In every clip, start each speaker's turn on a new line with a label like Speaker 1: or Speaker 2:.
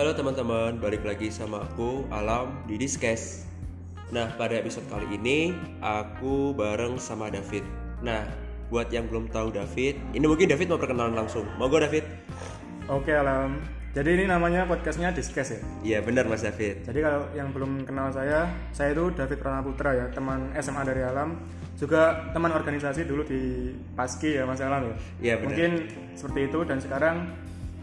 Speaker 1: Halo teman-teman, balik lagi sama aku Alam di Diskes. Nah, pada episode kali ini aku bareng sama David. Nah, buat yang belum tahu David, ini mungkin David mau perkenalan langsung. Mau gue David?
Speaker 2: Oke Alam. Jadi ini namanya podcastnya Diskes ya.
Speaker 1: Iya benar Mas David.
Speaker 2: Jadi kalau yang belum kenal saya, saya itu David Pranaputra ya, teman SMA dari Alam, juga teman organisasi dulu di Paski ya Mas Alam ya.
Speaker 1: Iya, benar.
Speaker 2: Mungkin seperti itu dan sekarang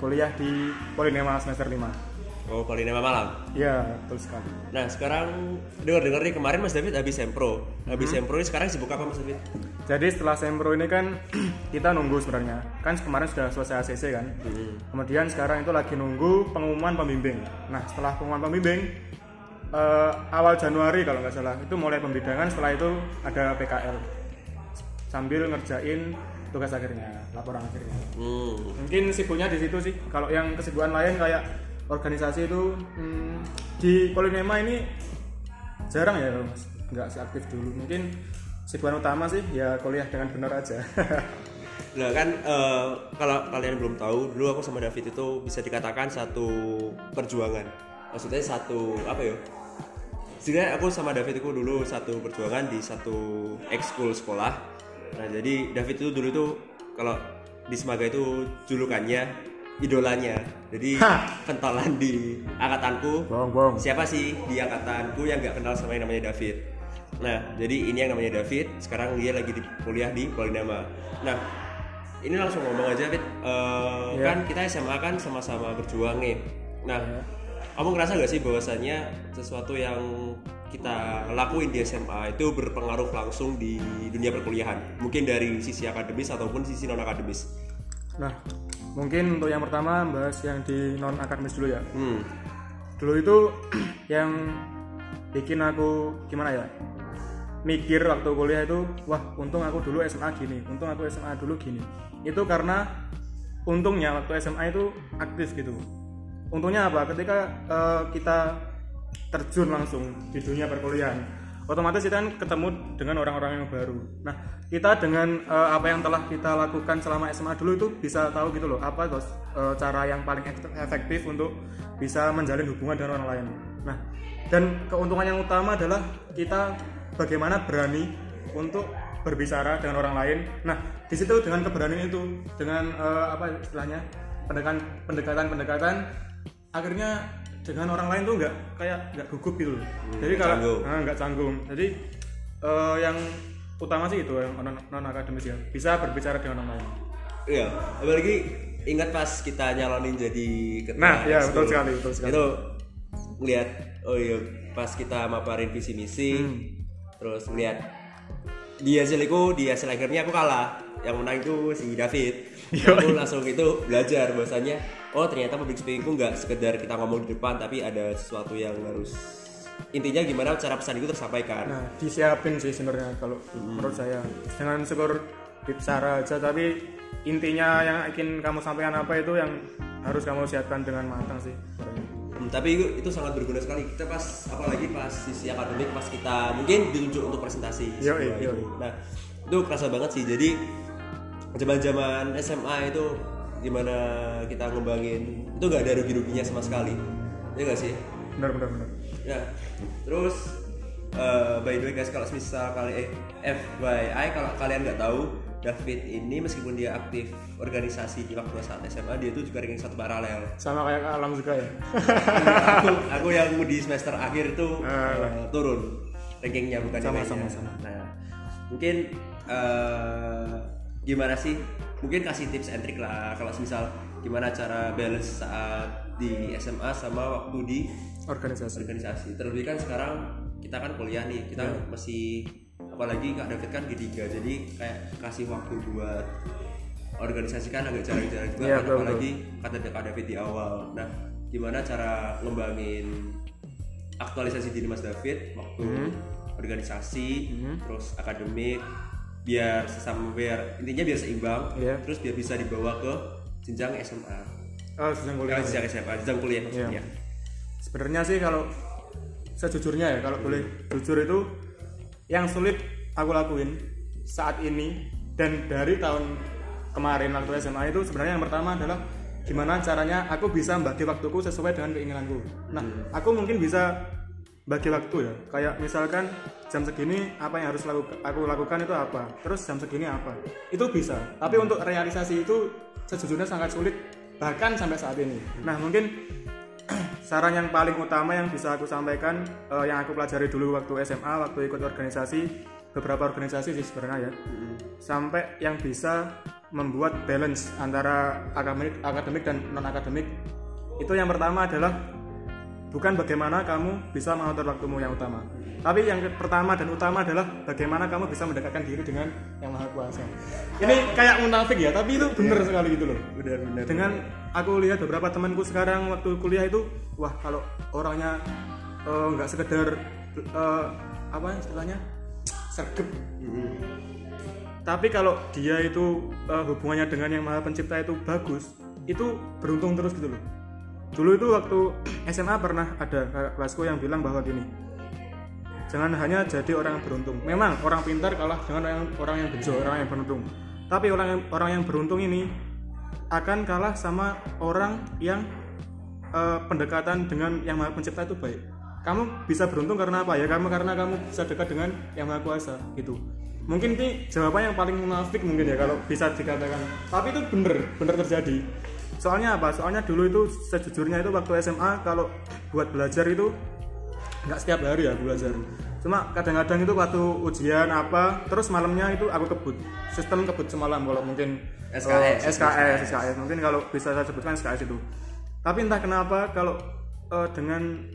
Speaker 2: kuliah di Polinema semester 5.
Speaker 1: Oh, Polinema Malang.
Speaker 2: Iya, betul sekali.
Speaker 1: Nah, sekarang dengar-dengar nih kemarin Mas David habis sempro. Habis sempro ini sekarang sibuk apa Mas David?
Speaker 2: Jadi setelah sempro ini kan kita nunggu sebenarnya. Kan kemarin sudah selesai ACC kan. Kemudian sekarang itu lagi nunggu pengumuman pembimbing. Nah setelah pengumuman pembimbing eh, awal Januari kalau nggak salah itu mulai pembidangan. Setelah itu ada PKL sambil ngerjain tugas akhirnya, laporan akhirnya.
Speaker 1: Hmm.
Speaker 2: Mungkin sibuknya di situ sih. Kalau yang kesibukan lain kayak organisasi itu hmm, di Polinema ini jarang ya mas, nggak seaktif dulu. Mungkin kesibukan utama sih ya kuliah dengan benar aja.
Speaker 1: Nah kan eh, kalau kalian belum tahu, dulu aku sama David itu bisa dikatakan satu perjuangan. Maksudnya satu apa ya? Sebenarnya aku sama David itu dulu satu perjuangan di satu ekskul sekolah. Nah jadi David itu dulu tuh kalau di Semaga itu julukannya idolanya. Jadi
Speaker 2: Hah.
Speaker 1: kentolan di angkatanku
Speaker 2: bohong bohong.
Speaker 1: siapa sih di angkatanku yang nggak kenal sama yang namanya David nah jadi ini yang namanya David sekarang dia lagi di kuliah di Polinema nah ini langsung ngomong aja David Eh,
Speaker 2: Iya.
Speaker 1: kan kita SMA kan sama-sama berjuang nih nah
Speaker 2: Iya.
Speaker 1: kamu ngerasa gak sih bahwasannya sesuatu yang kita lakuin di SMA itu berpengaruh langsung di dunia perkuliahan mungkin dari sisi akademis ataupun sisi non akademis
Speaker 2: Nah mungkin untuk yang pertama bahas yang di non akademis dulu ya.
Speaker 1: hmm.
Speaker 2: Dulu itu yang bikin aku gimana ya? Mikir waktu kuliah itu wah untung aku dulu SMA gini untung aku SMA dulu gini. Itu karena untungnya waktu SMA itu aktif gitu. Untungnya apa? Ketika eh, kita terjun langsung di dunia perkuliahan otomatis kita kan ketemu dengan orang-orang yang baru nah kita dengan eh, apa yang telah kita lakukan selama SMA dulu itu bisa tahu gitu loh apa eh, cara yang paling ek- efektif untuk bisa menjalin hubungan dengan orang lain nah dan keuntungan yang utama adalah kita bagaimana berani untuk berbicara dengan orang lain. Nah, di situ dengan keberanian itu, dengan eh, apa istilahnya pendekatan pendekatan, akhirnya dengan orang lain tuh nggak kayak nggak gugup gitu. Jadi kalau
Speaker 1: canggung.
Speaker 2: nah, nggak canggung. Jadi eh, yang utama sih itu yang non, akademis ya, bisa berbicara dengan orang lain.
Speaker 1: Iya, apalagi ingat pas kita nyalonin jadi ketua
Speaker 2: Nah, iya,
Speaker 1: ekskul.
Speaker 2: betul sekali, betul sekali.
Speaker 1: Itu ngeliat oh iya pas kita maparin visi misi,
Speaker 2: Hmm.
Speaker 1: terus ngeliat di hasil itu di hasil akhirnya aku kalah. Yang menang itu si David. Aku langsung itu belajar bahwasanya oh ternyata public speaking itu nggak sekedar kita ngomong di depan tapi ada sesuatu yang harus intinya gimana cara pesan itu tersampaikan.
Speaker 2: Nah, disiapin sih sebenarnya kalau menurut saya. Jangan sekedar bicara aja tapi intinya yang ingin kamu sampaikan apa itu yang harus kamu siapkan dengan matang sih.
Speaker 1: Hmm, tapi itu, itu sangat berguna sekali kita pas apalagi pas sisi akademik pas kita mungkin ditunjuk untuk presentasi sebuah
Speaker 2: yoi.
Speaker 1: itu. nah itu kerasa banget sih jadi zaman zaman SMA itu di mana kita ngembangin itu nggak ada rugi ruginya sama sekali ya nggak sih
Speaker 2: Benar benar benar.
Speaker 1: ya terus eh, by the way guys kalau misal kali eh FYI kalau kalian nggak tahu David ini meskipun dia aktif organisasi di waktu saat SMA dia itu juga ranking satu paralel
Speaker 2: Sama kayak alam juga ya.
Speaker 1: aku, aku yang di semester akhir itu
Speaker 2: Ah.
Speaker 1: eh, turun rankingnya bukan
Speaker 2: Sama, sama, sama.
Speaker 1: Nah, mungkin eh, gimana sih? Mungkin kasih tips and trick lah kalau misal gimana cara balance saat di SMA sama waktu di
Speaker 2: Organisasi.
Speaker 1: organisasi. Terlebih kan sekarang kita kan kuliah nih, kita
Speaker 2: Iya.
Speaker 1: masih apalagi Kak David kan G3 jadi kayak kasih waktu buat organisasi kan agak jarang-jarang juga
Speaker 2: Iya,
Speaker 1: kan,
Speaker 2: betul,
Speaker 1: apalagi kata Kak David di awal. Nah, gimana cara ngembangin aktualisasi diri Mas David waktu
Speaker 2: Hmm.
Speaker 1: organisasi, terus akademik biar sesama biar intinya biar seimbang,
Speaker 2: Iya.
Speaker 1: terus biar bisa dibawa ke jenjang SMA.
Speaker 2: Oh, sedang kuliah.
Speaker 1: Eh, jenjang SMA, jenjang kuliah maksudnya.
Speaker 2: Iya. Sebenarnya sih kalau sejujurnya ya kalau boleh jujur itu yang sulit aku lakuin saat ini dan dari tahun kemarin waktu SMA itu sebenarnya yang pertama adalah gimana caranya aku bisa bagi waktuku sesuai dengan keinginanku nah aku mungkin bisa bagi waktu ya. Kayak misalkan jam segini apa yang harus laku, aku lakukan itu apa? Terus jam segini apa? Itu bisa. Tapi untuk realisasi itu sejujurnya sangat sulit bahkan sampai saat ini. Nah mungkin saran yang paling utama yang bisa aku sampaikan eh, yang aku pelajari dulu waktu SMA waktu ikut organisasi beberapa organisasi sih sebenarnya ya. Sampai yang bisa membuat balance antara akademik akademik dan non akademik itu yang pertama adalah bukan bagaimana kamu bisa mengatur waktumu yang utama. Tapi yang pertama dan utama adalah bagaimana kamu bisa mendekatkan diri dengan yang maha kuasa. Ini kayak munafik ya tapi itu bener sekali gitu loh.
Speaker 1: Benar benar
Speaker 2: dengan aku lihat beberapa temanku sekarang waktu kuliah itu wah kalau orangnya eh, nggak sekedar eh, apa istilahnya? Sergap tapi kalau dia itu eh, hubungannya dengan yang maha pencipta itu bagus itu beruntung terus gitu loh dulu itu waktu SMA pernah ada kelasku yang bilang bahwa gini jangan hanya jadi orang yang beruntung. Memang orang pintar kalah dengan orang, orang yang bejo orang yang beruntung. Tapi orang yang, orang yang beruntung ini akan kalah sama orang yang eh, pendekatan dengan yang maha pencipta itu baik. Kamu bisa beruntung karena apa ya? Kamu karena kamu bisa dekat dengan yang maha kuasa gitu. Mungkin ini jawaban yang paling munafik mungkin ya kalau bisa dikatakan. Tapi itu bener bener terjadi soalnya apa? Soalnya dulu itu sejujurnya itu waktu SMA kalau buat belajar itu nggak setiap hari ya belajar. Cuma kadang-kadang itu waktu ujian apa terus malamnya itu aku kebut. Sistem kebut semalam kalau mungkin
Speaker 1: SKS.
Speaker 2: eh, SKS SKS mungkin kalau bisa saya sebutkan SKS itu. Tapi entah kenapa kalau eh, dengan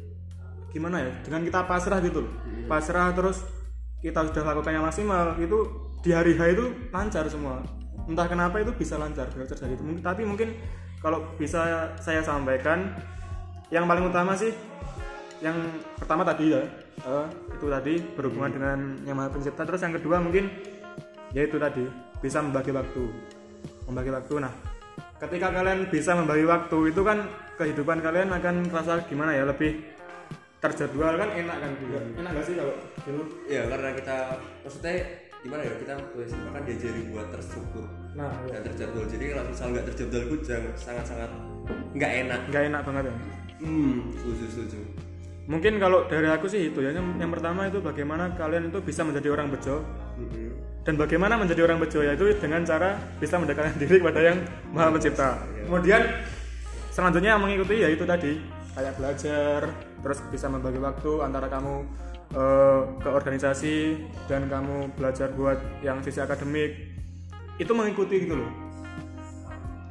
Speaker 2: gimana ya? Dengan kita pasrah gitu loh. Pasrah terus kita sudah lakukan yang maksimal itu di hari H itu lancar semua. Entah kenapa itu bisa lancar belajar dari itu. Tapi mungkin kalau bisa saya sampaikan yang paling utama sih yang pertama tadi ya eh, itu tadi berhubungan dengan yang maha pencipta. Terus yang kedua mungkin yaitu tadi bisa membagi waktu. Membagi waktu. Nah ketika kalian bisa membagi waktu itu kan kehidupan kalian akan terasa gimana ya lebih terjadwal kan enak kan? Juga enak gak sih kalau dulu?
Speaker 1: Ya karena kita maksudnya gimana ya kita waktu SMA kan diajari buat terstruktur
Speaker 2: nah ya.
Speaker 1: dan terjadwal. Jadi kalau misal nggak terjadwal itu jangan sangat sangat nggak enak.
Speaker 2: Nggak enak banget ya?
Speaker 1: Hmm setuju setuju.
Speaker 2: Mungkin kalau dari aku sih itu ya yang, yang pertama itu bagaimana kalian itu bisa menjadi orang bejo.
Speaker 1: Mhm.
Speaker 2: dan bagaimana menjadi orang bejo yaitu dengan cara bisa mendekatkan diri kepada yang maha pencipta. kemudian selanjutnya mengikuti yaitu tadi kayak belajar terus bisa membagi waktu antara kamu eh, ke organisasi dan kamu belajar buat yang sisi akademik itu mengikuti gitu loh.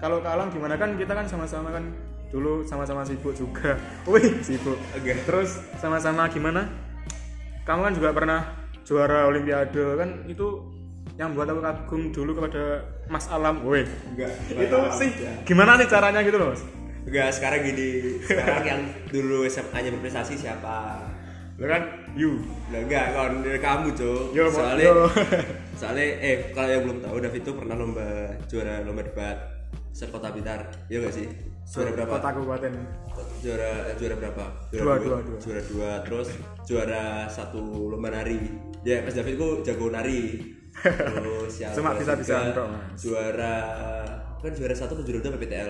Speaker 2: Kalau kalang gimana? Kan kita kan sama-sama kan dulu sama-sama sibuk juga. Wih sibuk.
Speaker 1: Oke.
Speaker 2: terus sama-sama gimana? Kamu kan juga pernah juara olimpiade kan itu yang buat aku kagum dulu kepada Mas Alam. Weh
Speaker 1: enggak.
Speaker 2: itu sih gimana sih caranya gitu loh
Speaker 1: enggak sekarang gini. Sekarang yang dulu SMA nya berprestasi siapa
Speaker 2: Lo kan you
Speaker 1: Nah, enggak, kalau dari kamu.
Speaker 2: Yo, Mo-
Speaker 1: soalnya,
Speaker 2: yo.
Speaker 1: soalnya, eh, kalau yang belum tahu, David itu pernah lomba juara lomba debat sekota Blitar, iya gak sih? Juara berapa?
Speaker 2: kota kabupaten
Speaker 1: Juara eh, juara berapa?
Speaker 2: Dua, dua, dua.
Speaker 1: Juara dua, terus juara satu lomba nari. Ya, Mas David itu jago nari. Terus yang
Speaker 2: Cuma
Speaker 1: juara
Speaker 2: entok, Mas.
Speaker 1: Juara kan juara satu atau juara dua PPTL?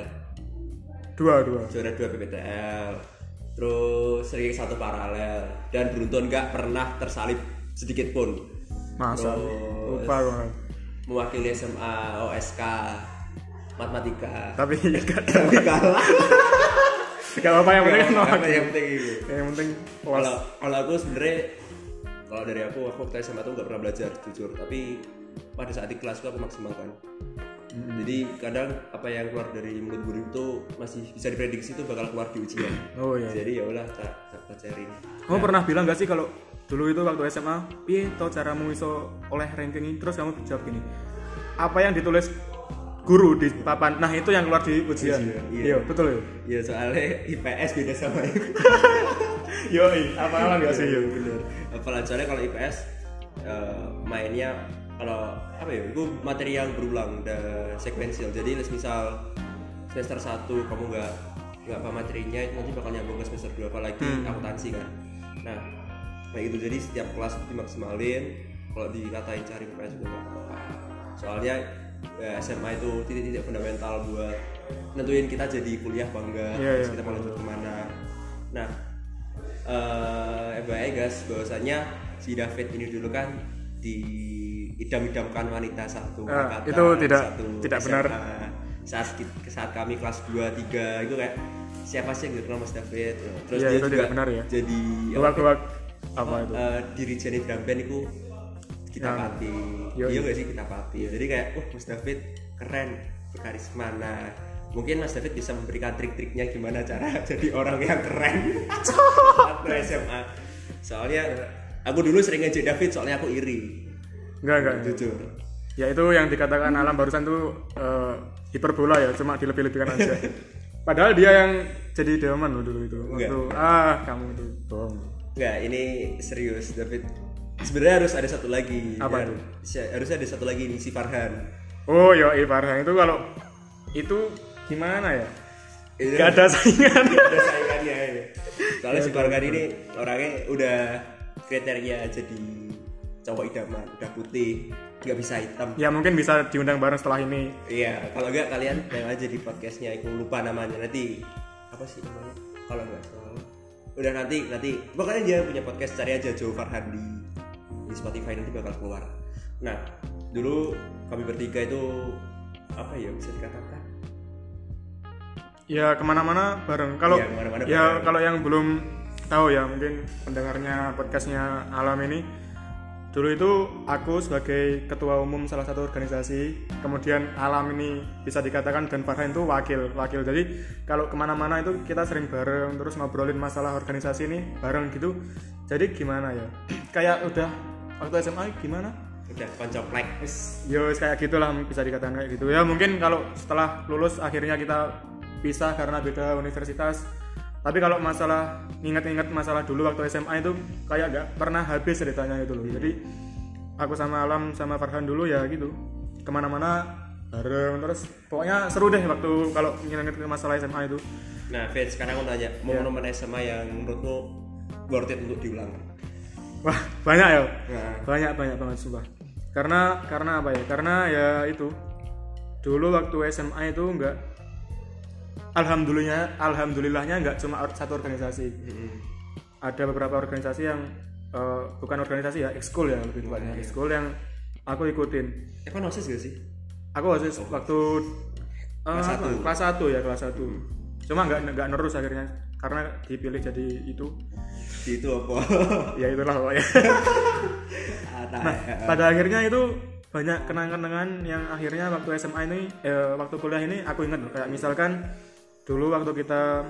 Speaker 2: dua dua
Speaker 1: juara dua PPTL terus ranking satu paralel. Dan beruntun nggak pernah tersalib sedikit pun.
Speaker 2: Masa? Lupa
Speaker 1: mewakili SMA OSK matematika.
Speaker 2: Tapi gak
Speaker 1: tapi kalah.
Speaker 2: Gak apa yang penting nolak.
Speaker 1: yang penting
Speaker 2: yang penting
Speaker 1: kalau kalau aku sebenarnya kalau dari aku aku waktu SMA tuh nggak pernah belajar jujur. Tapi pada saat di kelas aku maksimalkan jadi kadang apa yang keluar dari mulut guru itu masih bisa diprediksi itu bakal keluar di ujian.
Speaker 2: Oh iya.
Speaker 1: Jadi ya udah tak tak pelajarin
Speaker 2: kamu pernah bilang gak sih kalau dulu itu waktu SMA piye tau caramu iso oleh ranking ini? Terus kamu jawab gini apa yang ditulis guru di papan nah itu yang keluar di ujian.
Speaker 1: Iya.
Speaker 2: iya betul ya
Speaker 1: Ya soalnya IPS beda sama IPS.
Speaker 2: yo apa apa gak sih yo
Speaker 1: bener. Apalagi soalnya kalau IPS eh, mainnya kalau apa ya, itu materi yang berulang dan sekuensial. Jadi misal semester 1 kamu nggak nggak apa materinya itu nanti bakal nyambung ke semester 2 apalagi akuntansi kan. Nah kayak gitu jadi setiap kelas dimaksimalin kalau dikatain cari IPS juga nggak apa-apa. Soalnya ya, SMA itu titik-titik fundamental buat nentuin kita jadi kuliah enggak
Speaker 2: Iya,
Speaker 1: terus
Speaker 2: iya,
Speaker 1: kita mau lanjut ke mana nah eh FYI guys bahwasanya si David ini dulu kan di idam-idamkan wanita satu
Speaker 2: Ah,
Speaker 1: angkatan,
Speaker 2: itu tidak-
Speaker 1: satu
Speaker 2: tidak
Speaker 1: SMA.
Speaker 2: benar.
Speaker 1: saat saat kami kelas 2 3 itu kayak siapa sih yang kenal Mas David terus
Speaker 2: Iya,
Speaker 1: dia
Speaker 2: itu
Speaker 1: juga
Speaker 2: benar ya.
Speaker 1: jadi
Speaker 2: Luak-luak apa itu?
Speaker 1: eh, diri Jenny drum band itu kita
Speaker 2: Yang-
Speaker 1: pati iya
Speaker 2: iya.
Speaker 1: gak sih kita pati jadi kayak oh Mas David keren berkarisma nah mungkin Mas David bisa memberikan trik-triknya gimana cara jadi orang yang keren waktu SMA soalnya aku dulu sering ngejek David soalnya aku iri
Speaker 2: Enggak, enggak.
Speaker 1: jujur
Speaker 2: Ya itu yang dikatakan alam barusan tuh eh, hiperbola ya, cuma dilebih-lebihkan aja. Padahal dia yang jadi delman loh dulu itu. Waktu ah kamu itu bohong.
Speaker 1: Enggak, ini serius David sebenarnya harus ada satu lagi
Speaker 2: Apa tuh?
Speaker 1: si- harusnya ada satu lagi nih si Farhan
Speaker 2: Oh yo Farhan itu kalau itu gimana ya?
Speaker 1: Itu
Speaker 2: Gak ada saingan.
Speaker 1: ada saingannya ya. soalnya si Farhan ini orangnya udah kriteria jadi cowok idaman udah putih nggak bisa hitam.
Speaker 2: Ya mungkin bisa diundang bareng setelah ini.
Speaker 1: iya kalau nggak kalian tengok aja di podcastnya aku lupa namanya. Nanti apa sih namanya? Kalau nggak salah udah nanti nanti. Pokoknya dia punya podcast cari aja Joe Farhan di di Spotify nanti bakal keluar. Nah dulu kami bertiga itu apa ya bisa dikatakan?
Speaker 2: Ya ke mana-mana bareng. Kalau
Speaker 1: Iya,
Speaker 2: ya
Speaker 1: bareng.
Speaker 2: kalau yang belum tahu ya mungkin pendengarnya podcastnya Alam ini dulu itu aku sebagai ketua umum salah satu organisasi kemudian Alam ini bisa dikatakan dan Farhan itu wakil wakil. Jadi kalau ke mana-mana itu kita sering bareng terus ngobrolin masalah organisasi ini bareng gitu. Jadi gimana ya? Kayak udah waktu SMA gimana?
Speaker 1: Udah koncoplek.
Speaker 2: Yo kayak gitulah bisa dikatakan kayak gitu. Ya mungkin kalau setelah lulus akhirnya kita pisah karena beda universitas tapi kalau masalah ingat-ingat masalah dulu waktu SMA itu kayak gak pernah habis ceritanya itu loh. Jadi aku sama Alam sama Farhan dulu ya gitu. Ke mana-mana bareng terus pokoknya seru deh waktu kalau ingat masalah SMA itu.
Speaker 1: Nah Fed sekarang aku nanya momen-momen SMA yang menurutmu worth it untuk diulang?
Speaker 2: Wah banyak ya?
Speaker 1: Nah
Speaker 2: banyak banyak banget sumpah. Karena karena apa ya? Karena ya itu dulu waktu SMA itu enggak alhamdulillah alhamdulillahnya enggak cuma satu organisasi. Ada beberapa organisasi yang eh, bukan organisasi ya ekskul ya lebih tepatnya. Ekskul yang aku ikutin.
Speaker 1: Kan osis gak sih?
Speaker 2: Aku osis waktu eh,
Speaker 1: Kelas satu.
Speaker 2: kelas satu ya kelas satu. Cuma nggak nggak nerus akhirnya karena dipilih jadi itu.
Speaker 1: Di itu apa?
Speaker 2: Ya itulah pokoknya.
Speaker 1: Ah, nah, eh,
Speaker 2: pada akhirnya itu banyak kenangan-kenangan yang akhirnya waktu SMA ini, eh, waktu kuliah ini aku ingat. Kayak misalkan dulu waktu kita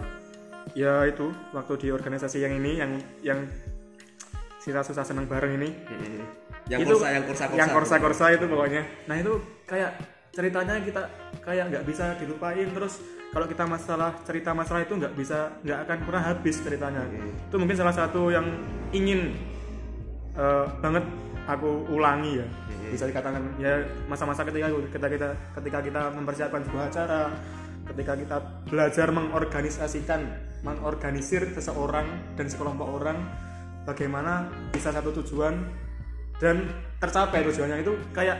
Speaker 2: ya itu waktu di organisasi yang ini yang yang kita susah senang bareng ini.
Speaker 1: Mm, yang
Speaker 2: itu
Speaker 1: kursa yang kursa kursa
Speaker 2: yang korsa korsa itu pokoknya. Nah itu kayak ceritanya kita kayak nggak bisa dilupain. Terus kalau kita masalah cerita masalah itu nggak bisa nggak akan pernah habis ceritanya. Itu mungkin salah satu yang ingin eh, banget aku ulangi ya. Bisa dikatakan ya masa-masa ketika ketika kita ketika kita mempersiapkan sebuah acara ketika kita belajar mengorganisasikan mengorganisir seseorang dan sekelompok orang bagaimana bisa satu tujuan dan tercapai tujuannya itu kayak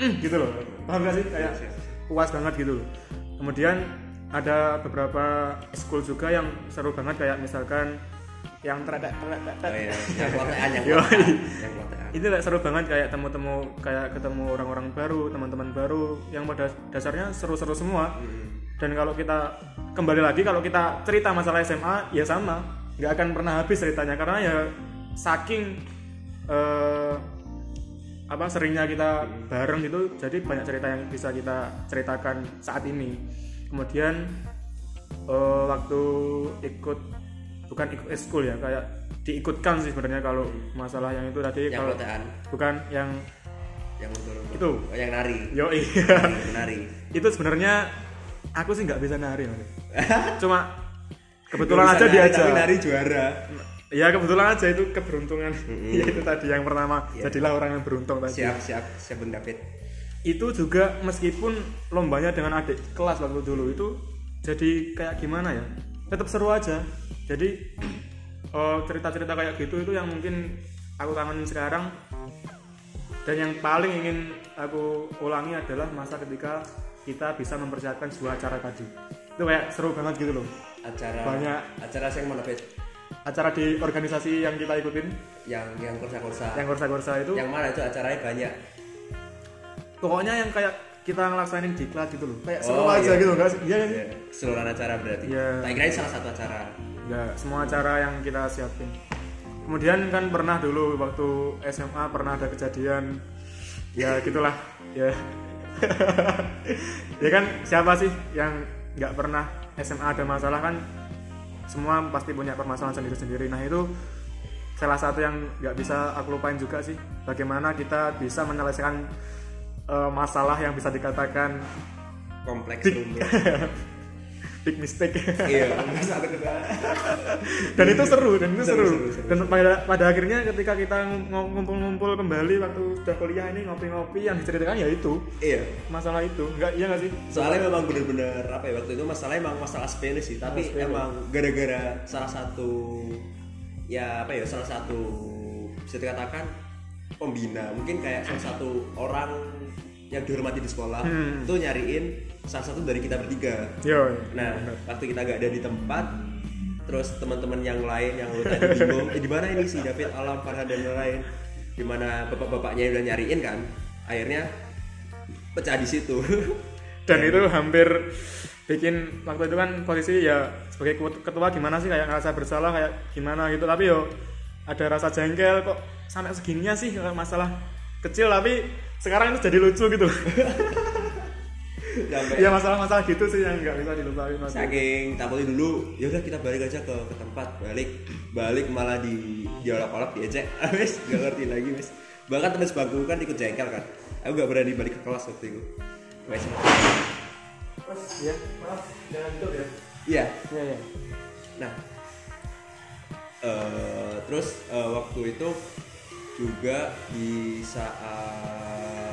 Speaker 2: "Mm," gitu loh. Paham gak sih? Kayak puas banget gitu loh. Kemudian ada beberapa school juga yang seru banget kayak misalkan yang teretek teretek
Speaker 1: oh, iya. yang
Speaker 2: itu kayak seru banget kayak temu-temu kayak ketemu orang-orang baru teman-teman baru yang pada dasarnya seru-seru semua dan kalau kita kembali lagi kalau kita cerita masalah SMA ya sama. Nggak akan pernah habis ceritanya karena ya saking eh, apa seringnya kita bareng gitu jadi banyak cerita yang bisa kita ceritakan saat ini. Kemudian eh, waktu ikut bukan ikut school ya kayak diikutkan sih sebenarnya kalau masalah yang itu tadi
Speaker 1: yang
Speaker 2: kalau
Speaker 1: klotekan
Speaker 2: bukan yang
Speaker 1: yang
Speaker 2: Itu.
Speaker 1: Oh, yang nari.
Speaker 2: Yo iya
Speaker 1: nari.
Speaker 2: Itu sebenarnya aku sih nggak bisa nari Mas. cuma kebetulan aja
Speaker 1: nari,
Speaker 2: diajak
Speaker 1: tapi nari juara.
Speaker 2: Ya kebetulan aja itu keberuntungan. Ya itu tadi yang pertama. Jadilah orang yang beruntung tadi.
Speaker 1: Siap siap. Siap Bung David.
Speaker 2: Itu juga meskipun lombanya dengan adik kelas waktu dulu itu jadi kayak gimana ya? Tetap seru aja. Jadi eh, cerita-cerita kayak gitu itu yang mungkin aku kangenin sekarang. Dan yang paling ingin aku ulangi adalah masa ketika kita bisa mempersiapkan sebuah acara tadi. Itu kayak seru banget gitu loh.
Speaker 1: Acara
Speaker 2: Banyak.
Speaker 1: acara yang mana Fit?
Speaker 2: acara di organisasi yang kita ikutin.
Speaker 1: Yang yang kursa-kursa
Speaker 2: yang korsa-korsa itu.
Speaker 1: Yang mana itu acaranya banyak?
Speaker 2: Pokoknya yang kayak kita ngelaksanain di kelas gitu loh. Kayak seru
Speaker 1: Oh,
Speaker 2: aja
Speaker 1: iya.
Speaker 2: gitu enggak sih? Iya kan
Speaker 1: Ya, keseluruhan acara berarti.
Speaker 2: Iya.
Speaker 1: tak kirain salah satu acara.
Speaker 2: Ya semua acara yang kita siapin. Kemudian kan pernah dulu waktu SMA pernah ada kejadian. Ya gitulah. Ya ya kan siapa sih yang nggak pernah SMA ada masalah kan semua pasti punya permasalahan sendiri-sendiri. Nah itu salah satu yang nggak bisa aku lupain juga sih bagaimana kita bisa menyelesaikan eh, masalah yang bisa dikatakan
Speaker 1: kompleks rumit
Speaker 2: big mistake.
Speaker 1: Iya
Speaker 2: dan itu seru dan itu
Speaker 1: Seru,
Speaker 2: seru,
Speaker 1: seru, seru,
Speaker 2: dan pada pada akhirnya ketika kita ngum- ngumpul-ngumpul kembali waktu sudah kuliah ini ngopi-ngopi yang diceritakan ya itu.
Speaker 1: Iya.
Speaker 2: Masalah itu. Enggak iya nggak sih?
Speaker 1: Soalnya memang bener-bener apa ya waktu itu masalahnya emang masalah sepele sih. Tapi
Speaker 2: sepele.
Speaker 1: emang gara-gara salah satu ya apa ya salah satu bisa dikatakan pembina. Mungkin kayak salah satu orang yang dihormati di sekolah
Speaker 2: Hmm.
Speaker 1: itu nyariin salah satu dari kita bertiga.
Speaker 2: Yo.
Speaker 1: Nah waktu kita gak ada di tempat terus teman-teman yang lain yang lu tadi bingung eh, di mana ini si David Alam Farhan dan lain di mana bapak-bapaknya udah nyariin kan akhirnya pecah di situ.
Speaker 2: Dan itu hampir bikin waktu itu kan posisi ya sebagai ketua- gimana sih kayak ngerasa bersalah kayak gimana gitu. Tapi yo ada rasa jengkel kok sampai segininya sih masalah kecil tapi sekarang itu jadi lucu gitu. Ya masalah-masalah gitu sih yang nggak bisa dilupain Mas.
Speaker 1: saking takutnya dulu ya udah kita balik aja ke, ke tempat balik balik malah di diolok-olok diejek. Wes gak ngerti lagi wes bahkan teman sebangku kan ikut jengkel kan. Aku gak berani balik ke kelas waktu itu. Wes.
Speaker 2: Mas, ya maaf jangan gitu ya.
Speaker 1: Iya.
Speaker 2: Iya iya.
Speaker 1: Nah eh, terus eh, waktu itu juga di saat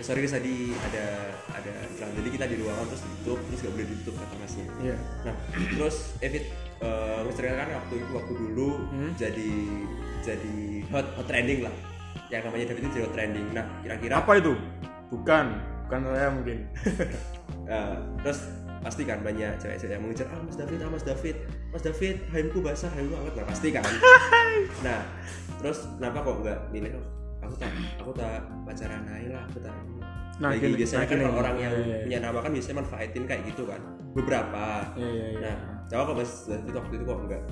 Speaker 1: eh, sorry guys, tadi ada ada iklan. jadi kita di ruangan terus ditutup terus gak boleh ditutup kata masnya
Speaker 2: iya
Speaker 1: Nah, terus Evit uh, kan waktu itu waktu dulu
Speaker 2: Hmm.
Speaker 1: jadi jadi hot hot trending lah. Yang namanya David itu jadi hot trending. Nah, kira-kira
Speaker 2: apa itu bukan bukan saya mungkin
Speaker 1: uh, terus pasti kan banyak cewek-cewek yang mengejar ah Mas David, ah Mas David, Mas David, haimku basah, haimku hangat. Nah, pasti kan. nah, terus kenapa kok nggak oh, aku tak aku tak pacaran aja lah, aku tak
Speaker 2: Nah,
Speaker 1: Lagi
Speaker 2: gini,
Speaker 1: biasanya
Speaker 2: nah,
Speaker 1: kan
Speaker 2: gini.
Speaker 1: orang yang
Speaker 2: Iya, iya, iya.
Speaker 1: punya nama kan biasanya manfaatin kayak gitu kan beberapa.
Speaker 2: Iya iya
Speaker 1: nah coba kok mas David waktu itu kok enggak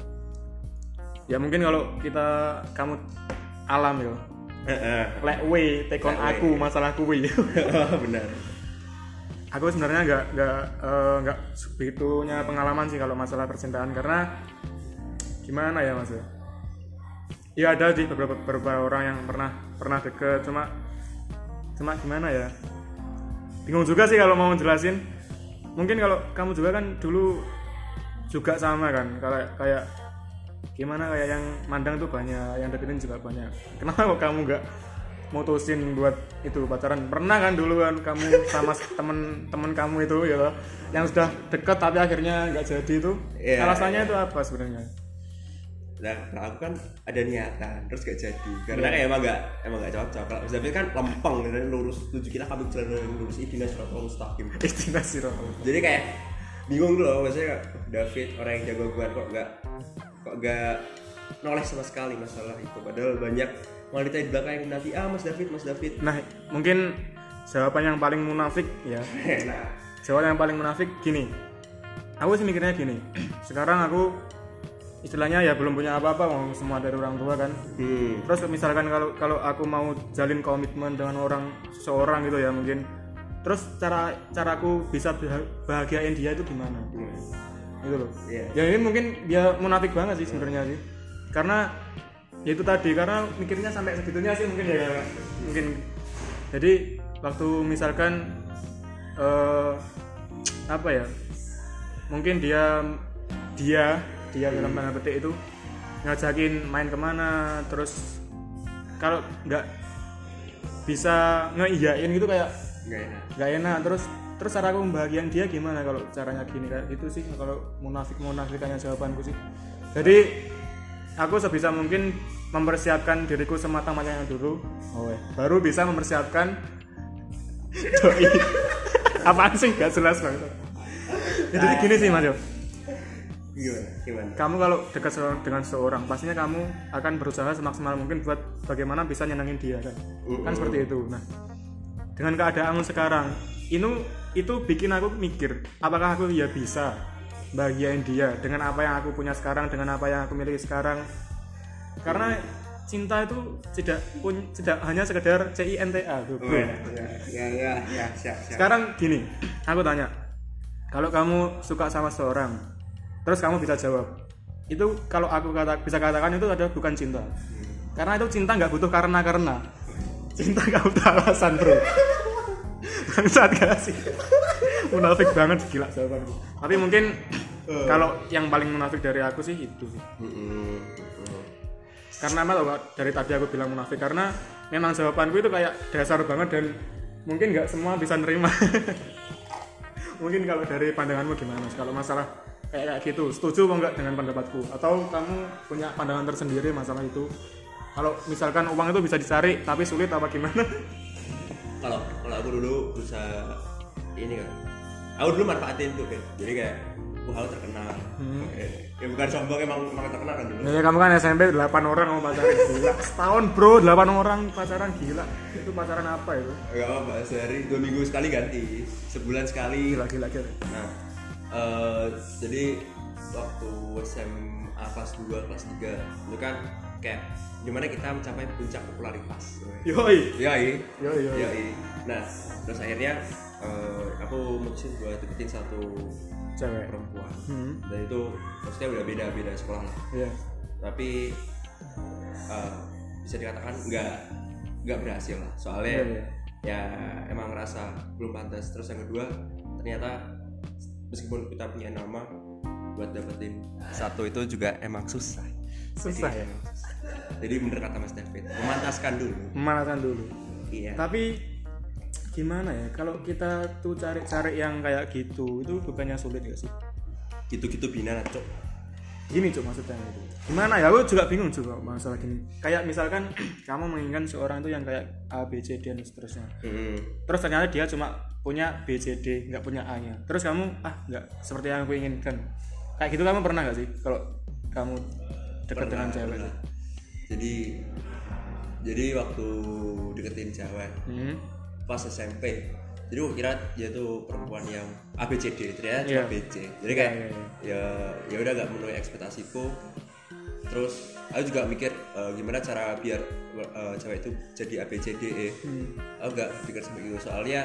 Speaker 2: ya mungkin kalau kita kamu alam yo. Lek we tekon
Speaker 1: Lek we.
Speaker 2: aku masalah kuwi
Speaker 1: benar.
Speaker 2: Aku sebenarnya nggak nggak eh, nggak begitunya pengalaman sih kalau masalah percintaan karena gimana ya mas ya ya ada sih beberapa beberapa orang yang pernah pernah deket cuma cuma gimana ya? Bingung juga sih kalau mau jelasin. Mungkin kalau kamu juga kan dulu juga sama kan? Kayak kayak gimana kayak yang mandang tuh banyak yang deketin juga banyak. Kenapa kok kamu nggak mutusin buat itu pacaran? Pernah kan dulu kan kamu sama temen-temen kamu itu ya yang sudah deket tapi akhirnya nggak jadi itu
Speaker 1: Iya,
Speaker 2: alasannya itu apa sebenarnya
Speaker 1: nah kalau aku kan ada niatan terus gak jadi. Karena kayak emang gak emang gak cocok. Kalau Mas David kan lempeng dan lurus tujuh kita kami jalan yang lurus. Itu nasrul mustaqim
Speaker 2: destinasi roh
Speaker 1: jadi kayak bingung loh maksudnya David orang yang jago banget kok gak kok gak noleh sama sekali masalah itu. Padahal banyak wanita di belakang yang nanti ah Mas David Mas David.
Speaker 2: Nah mungkin jawaban yang paling munafik ya.
Speaker 1: Nah.
Speaker 2: Jawaban yang paling munafik gini. Aku sih mikirnya gini. Sekarang aku istilahnya ya belum punya apa-apa mau semua dari orang tua kan.
Speaker 1: Hmm.
Speaker 2: terus misalkan kalau kalau aku mau jalin komitmen dengan orang seseorang gitu ya mungkin. Terus cara caraku bisa bah- bahagiain dia itu gimana? Gitu loh.
Speaker 1: Iya.
Speaker 2: ya ini mungkin dia munafik banget sih sebenarnya sih. Karena ya itu tadi karena mikirnya sampai segitunya sih mungkin ya. Mungkin. Jadi waktu misalkan eh apa ya? Mungkin dia dia dia dalam tanda petik itu ngajakin main ke mana terus kalau nggak bisa ngeiyain gitu kayak
Speaker 1: nggak enak.
Speaker 2: nggak enak. Terus terus cara aku membahagiain dia gimana kalau caranya gini? Kayak gitu sih kalau munafik munafikannya jawabanku sih. Jadi aku sebisa mungkin mempersiapkan diriku sematang-matangnya dulu. Oh, eh. baru bisa mempersiapkan doi. Apaan sih? Gak jelas banget. Jadi gini sih mas Yo
Speaker 1: gimana? Gimana?
Speaker 2: Kamu kalau dekat dengan seorang pastinya kamu akan berusaha semaksimal mungkin buat bagaimana bisa nyenengin dia kan? Kan seperti itu. Nah dengan keadaanmu sekarang itu itu bikin aku mikir apakah aku ya bisa bahagiain dia dengan apa yang aku punya sekarang dengan apa yang aku miliki sekarang? Karena cinta itu tidak pun tidak hanya sekedar CINTA bro.
Speaker 1: ya ya ya ya siap siap.
Speaker 2: Sekarang gini, aku tanya, kalau kamu suka sama seorang, terus kamu bisa jawab, itu kalau aku kata bisa katakan itu adalah bukan cinta, karena itu cinta nggak butuh karena karena, cinta nggak butuh alasan bro. Bangsat gak sih? munafik banget gila jawabanku. Tapi mungkin kalau yang paling munafik dari aku sih itu sih. Karena apa dari tadi aku bilang munafik karena memang jawabanku itu kayak dasar banget dan mungkin nggak semua bisa nerima. mungkin kalau dari pandanganmu gimana? Kalau masalah kayak kayak gitu, setuju apa enggak dengan pendapatku? Atau kamu punya pandangan tersendiri masalah itu? Kalau misalkan uang itu bisa dicari tapi sulit apa gimana?
Speaker 1: kalau kalau aku dulu berusaha ini kan aku dulu manfaatin tuh kan jadi kayak wah aku terkenal Eh, ya bukan sombong emang emang terkenal kan dulu
Speaker 2: Ya kamu kan SMP 8 orang mau pacaran gila. Setahun bro 8 orang pacaran gila. Itu pacaran apa itu?
Speaker 1: Gak apa sehari dua minggu sekali ganti sebulan sekali
Speaker 2: Gila gila gila.
Speaker 1: nah eh, jadi waktu SMA kelas 2 kelas 3 itu kan kayak di mana kita mencapai puncak popularitas
Speaker 2: Yoi.
Speaker 1: ya
Speaker 2: Yoi yoi.
Speaker 1: Yoi. Nah, terus akhirnya eh, aku mutusin buat deketin satu
Speaker 2: Cewek.
Speaker 1: perempuan.
Speaker 2: Hmm.
Speaker 1: Dan itu maksudnya udah beda beda sekolah lah.
Speaker 2: Iya.
Speaker 1: Tapi eh, bisa dikatakan nggak nggak berhasil lah. Soalnya
Speaker 2: Iya, iya.
Speaker 1: ya emang ngerasa belum pantas. Terus yang kedua ternyata meskipun kita punya nama buat dapetin satu itu juga emang susah.
Speaker 2: Susah
Speaker 1: Jadi,
Speaker 2: ya.
Speaker 1: susah. Jadi bener kata Mas David, memantaskan dulu.
Speaker 2: Memanaskan dulu.
Speaker 1: Iya.
Speaker 2: Tapi gimana ya kalau kita tuh cari-cari yang kayak gitu itu bukannya sulit gak sih?
Speaker 1: Gitu-gitu bina cok.
Speaker 2: Gini cuk maksudnya itu. Gimana ya? Aku juga bingung juga masalah gini. Kayak misalkan kamu menginginkan seorang itu yang kayak A, B, C, D dan seterusnya.
Speaker 1: Mm.
Speaker 2: Terus ternyata dia cuma punya B, C, D, nggak punya A-nya. Terus kamu ah nggak seperti yang aku inginkan. Kayak gitu kamu pernah nggak sih kalau kamu dekat dengan cewek?
Speaker 1: pernah. jadi jadi waktu deketin cewek
Speaker 2: Hmm.
Speaker 1: pas SMP jadi gue kira dia tuh perempuan yang ABCD ternyata
Speaker 2: Iya.
Speaker 1: cuma BC jadi kayak
Speaker 2: Iya, iya,
Speaker 1: ya ya udah gak memenuhi ekspektasiku terus aku juga mikir eh, gimana cara biar eh, cewek itu jadi ABCD E
Speaker 2: Hmm.
Speaker 1: aku gak pikir seperti itu soalnya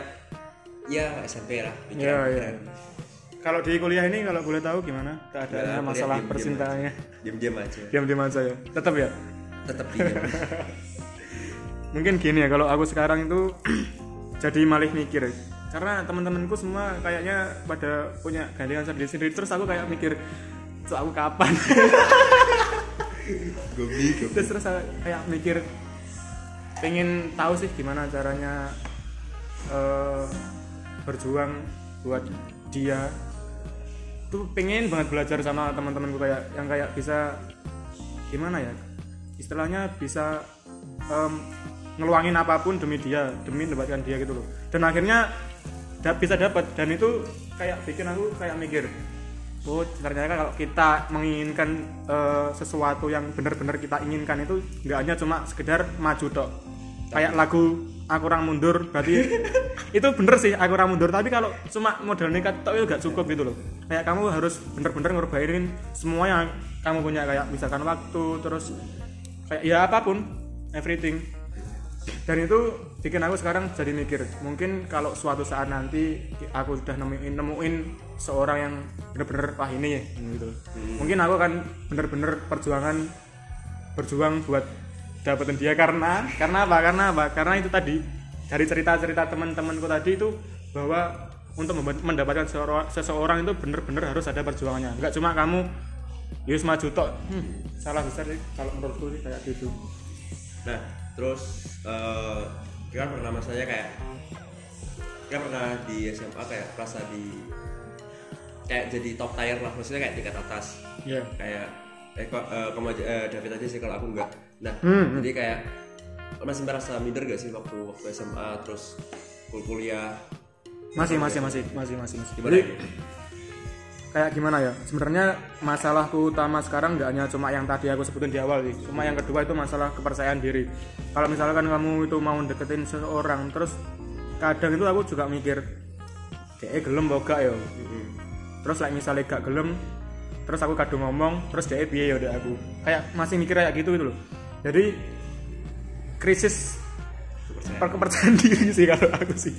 Speaker 1: ya SMP lah
Speaker 2: Iya, iya.
Speaker 1: pikiran
Speaker 2: Kalau di kuliah ini kalau boleh tahu gimana keadaannya
Speaker 1: kuliah
Speaker 2: masalah
Speaker 1: diem-diem
Speaker 2: percintaannya?
Speaker 1: diam-diam aja
Speaker 2: Diam-diam aja ya. Tetap ya.
Speaker 1: tetap diam
Speaker 2: Mungkin gini ya kalau aku sekarang itu jadi malih mikir. Karena teman-temanku semua kayaknya pada punya gandengan sendiri-sendiri terus aku kayak mikir "Cuk, aku kapan?
Speaker 1: gobi gobi
Speaker 2: terus terus kayak mikir pengen tahu sih gimana caranya eh, berjuang buat dia tuh pengen banget belajar sama teman-temanku kayak yang kayak bisa gimana ya istilahnya bisa em, ngeluangin apa pun demi dia demi mendapatkan dia gitu loh. Dan akhirnya da- bisa dapat. Dan itu kayak bikin aku kayak mikir oh ternyata kalau kita menginginkan eh, sesuatu yang benar-benar kita inginkan itu nggak hanya cuma sekedar maju tok. Kayak lagu aku orang mundur berarti itu bener sih aku orang mundur. Tapi kalau cuma modal nekat tok itu gak cukup gitu loh. Kayak kamu harus bener-bener ngorbanin semua yang kamu punya kayak misalkan waktu terus kayak ya apa pun everything dan itu bikin aku sekarang jadi mikir mungkin kalau suatu saat nanti aku sudah nemuin nemuin seorang yang bener-bener wah ini ya gitu. Mungkin aku akan bener-bener perjuangan berjuang buat dapetin dia. Karena karena apa? Karena apa? Karena itu tadi dari cerita-cerita teman-temanku tadi itu bahwa untuk mendapatkan seorang, seseorang itu bener-bener harus ada perjuangannya. Nggak cuma kamu yus maju tok hmm, salah besar sih kalau menurutku sih kayak gitu.
Speaker 1: Nah, terus eh kan pernah masanya kayak kan pernah di SMA kayak merasa di kayak jadi top tier lah, maksudnya kayak tingkat atas.
Speaker 2: ya
Speaker 1: Kayak eh kok eh, kamu aja eh, David aja sih kalau aku enggak. Nah
Speaker 2: Hmm,
Speaker 1: jadi kayak masih merasa minder gak sih waktu waktu SMA terus kul- kuliah?
Speaker 2: Masih masih masih masih masih masih. Jadi,
Speaker 1: itu?
Speaker 2: Kayak gimana ya? Sebenarnya masalahku utama sekarang nggak hanya cuma yang tadi aku sebutin di awal sih. Cuma yang kedua itu masalah kepercayaan diri. Kalau misalkan kamu itu mau deketin seseorang terus kadang itu aku juga mikir kayak gelem apa gak ya? Terus like misalnya gak gelem terus aku kadung ngomong terus dia piye ya udah aku? Kayak masih mikir kayak gitu gitu loh. Jadi krisis
Speaker 1: Kepercayaan.
Speaker 2: per kepercayaan diri sih kalau aku sih.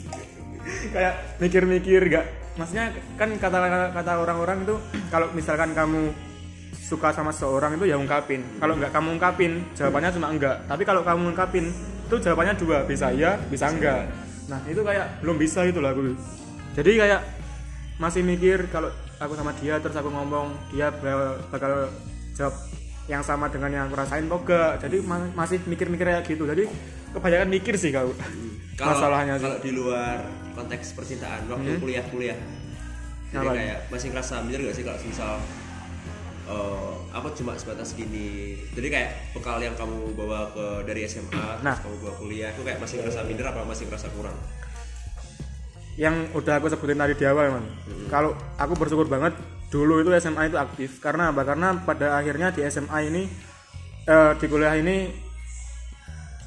Speaker 2: Kayak mikir-mikir gak maksudnya kan kata kata orang-orang itu kalau misalkan kamu suka sama seorang itu ya ungkapin. Kalau nggak kamu ungkapin jawabannya cuma enggak. Tapi kalau kamu ungkapin itu jawabannya dua bisa iya bisa enggak. Nah itu kayak belum bisa itu lah aku. Jadi kayak masih mikir kalau aku sama dia terus aku ngomong dia bakal, jawab yang sama dengan yang aku rasain enggak. Jadi ma- masih mikir-mikir kayak gitu. Jadi kebanyakan mikir sih kau.
Speaker 1: Kalau
Speaker 2: masalahnya sih.
Speaker 1: kalau di luar konteks percintaan waktu kuliah-kuliah. Jadi
Speaker 2: Apa?
Speaker 1: kayak masih ngerasa minder gak sih kalau misal eh, aku cuma sebatas gini? Jadi kayak bekal yang kamu bawa ke dari SMA
Speaker 2: Nah.
Speaker 1: terus kamu bawa kuliah itu kayak masih ngerasa minder apa masih ngerasa kurang?
Speaker 2: Yang udah aku sebutin tadi di awal man kalau aku bersyukur banget dulu itu SMA itu aktif. Karena apa? Karena pada akhirnya di SMA ini eh, di kuliah ini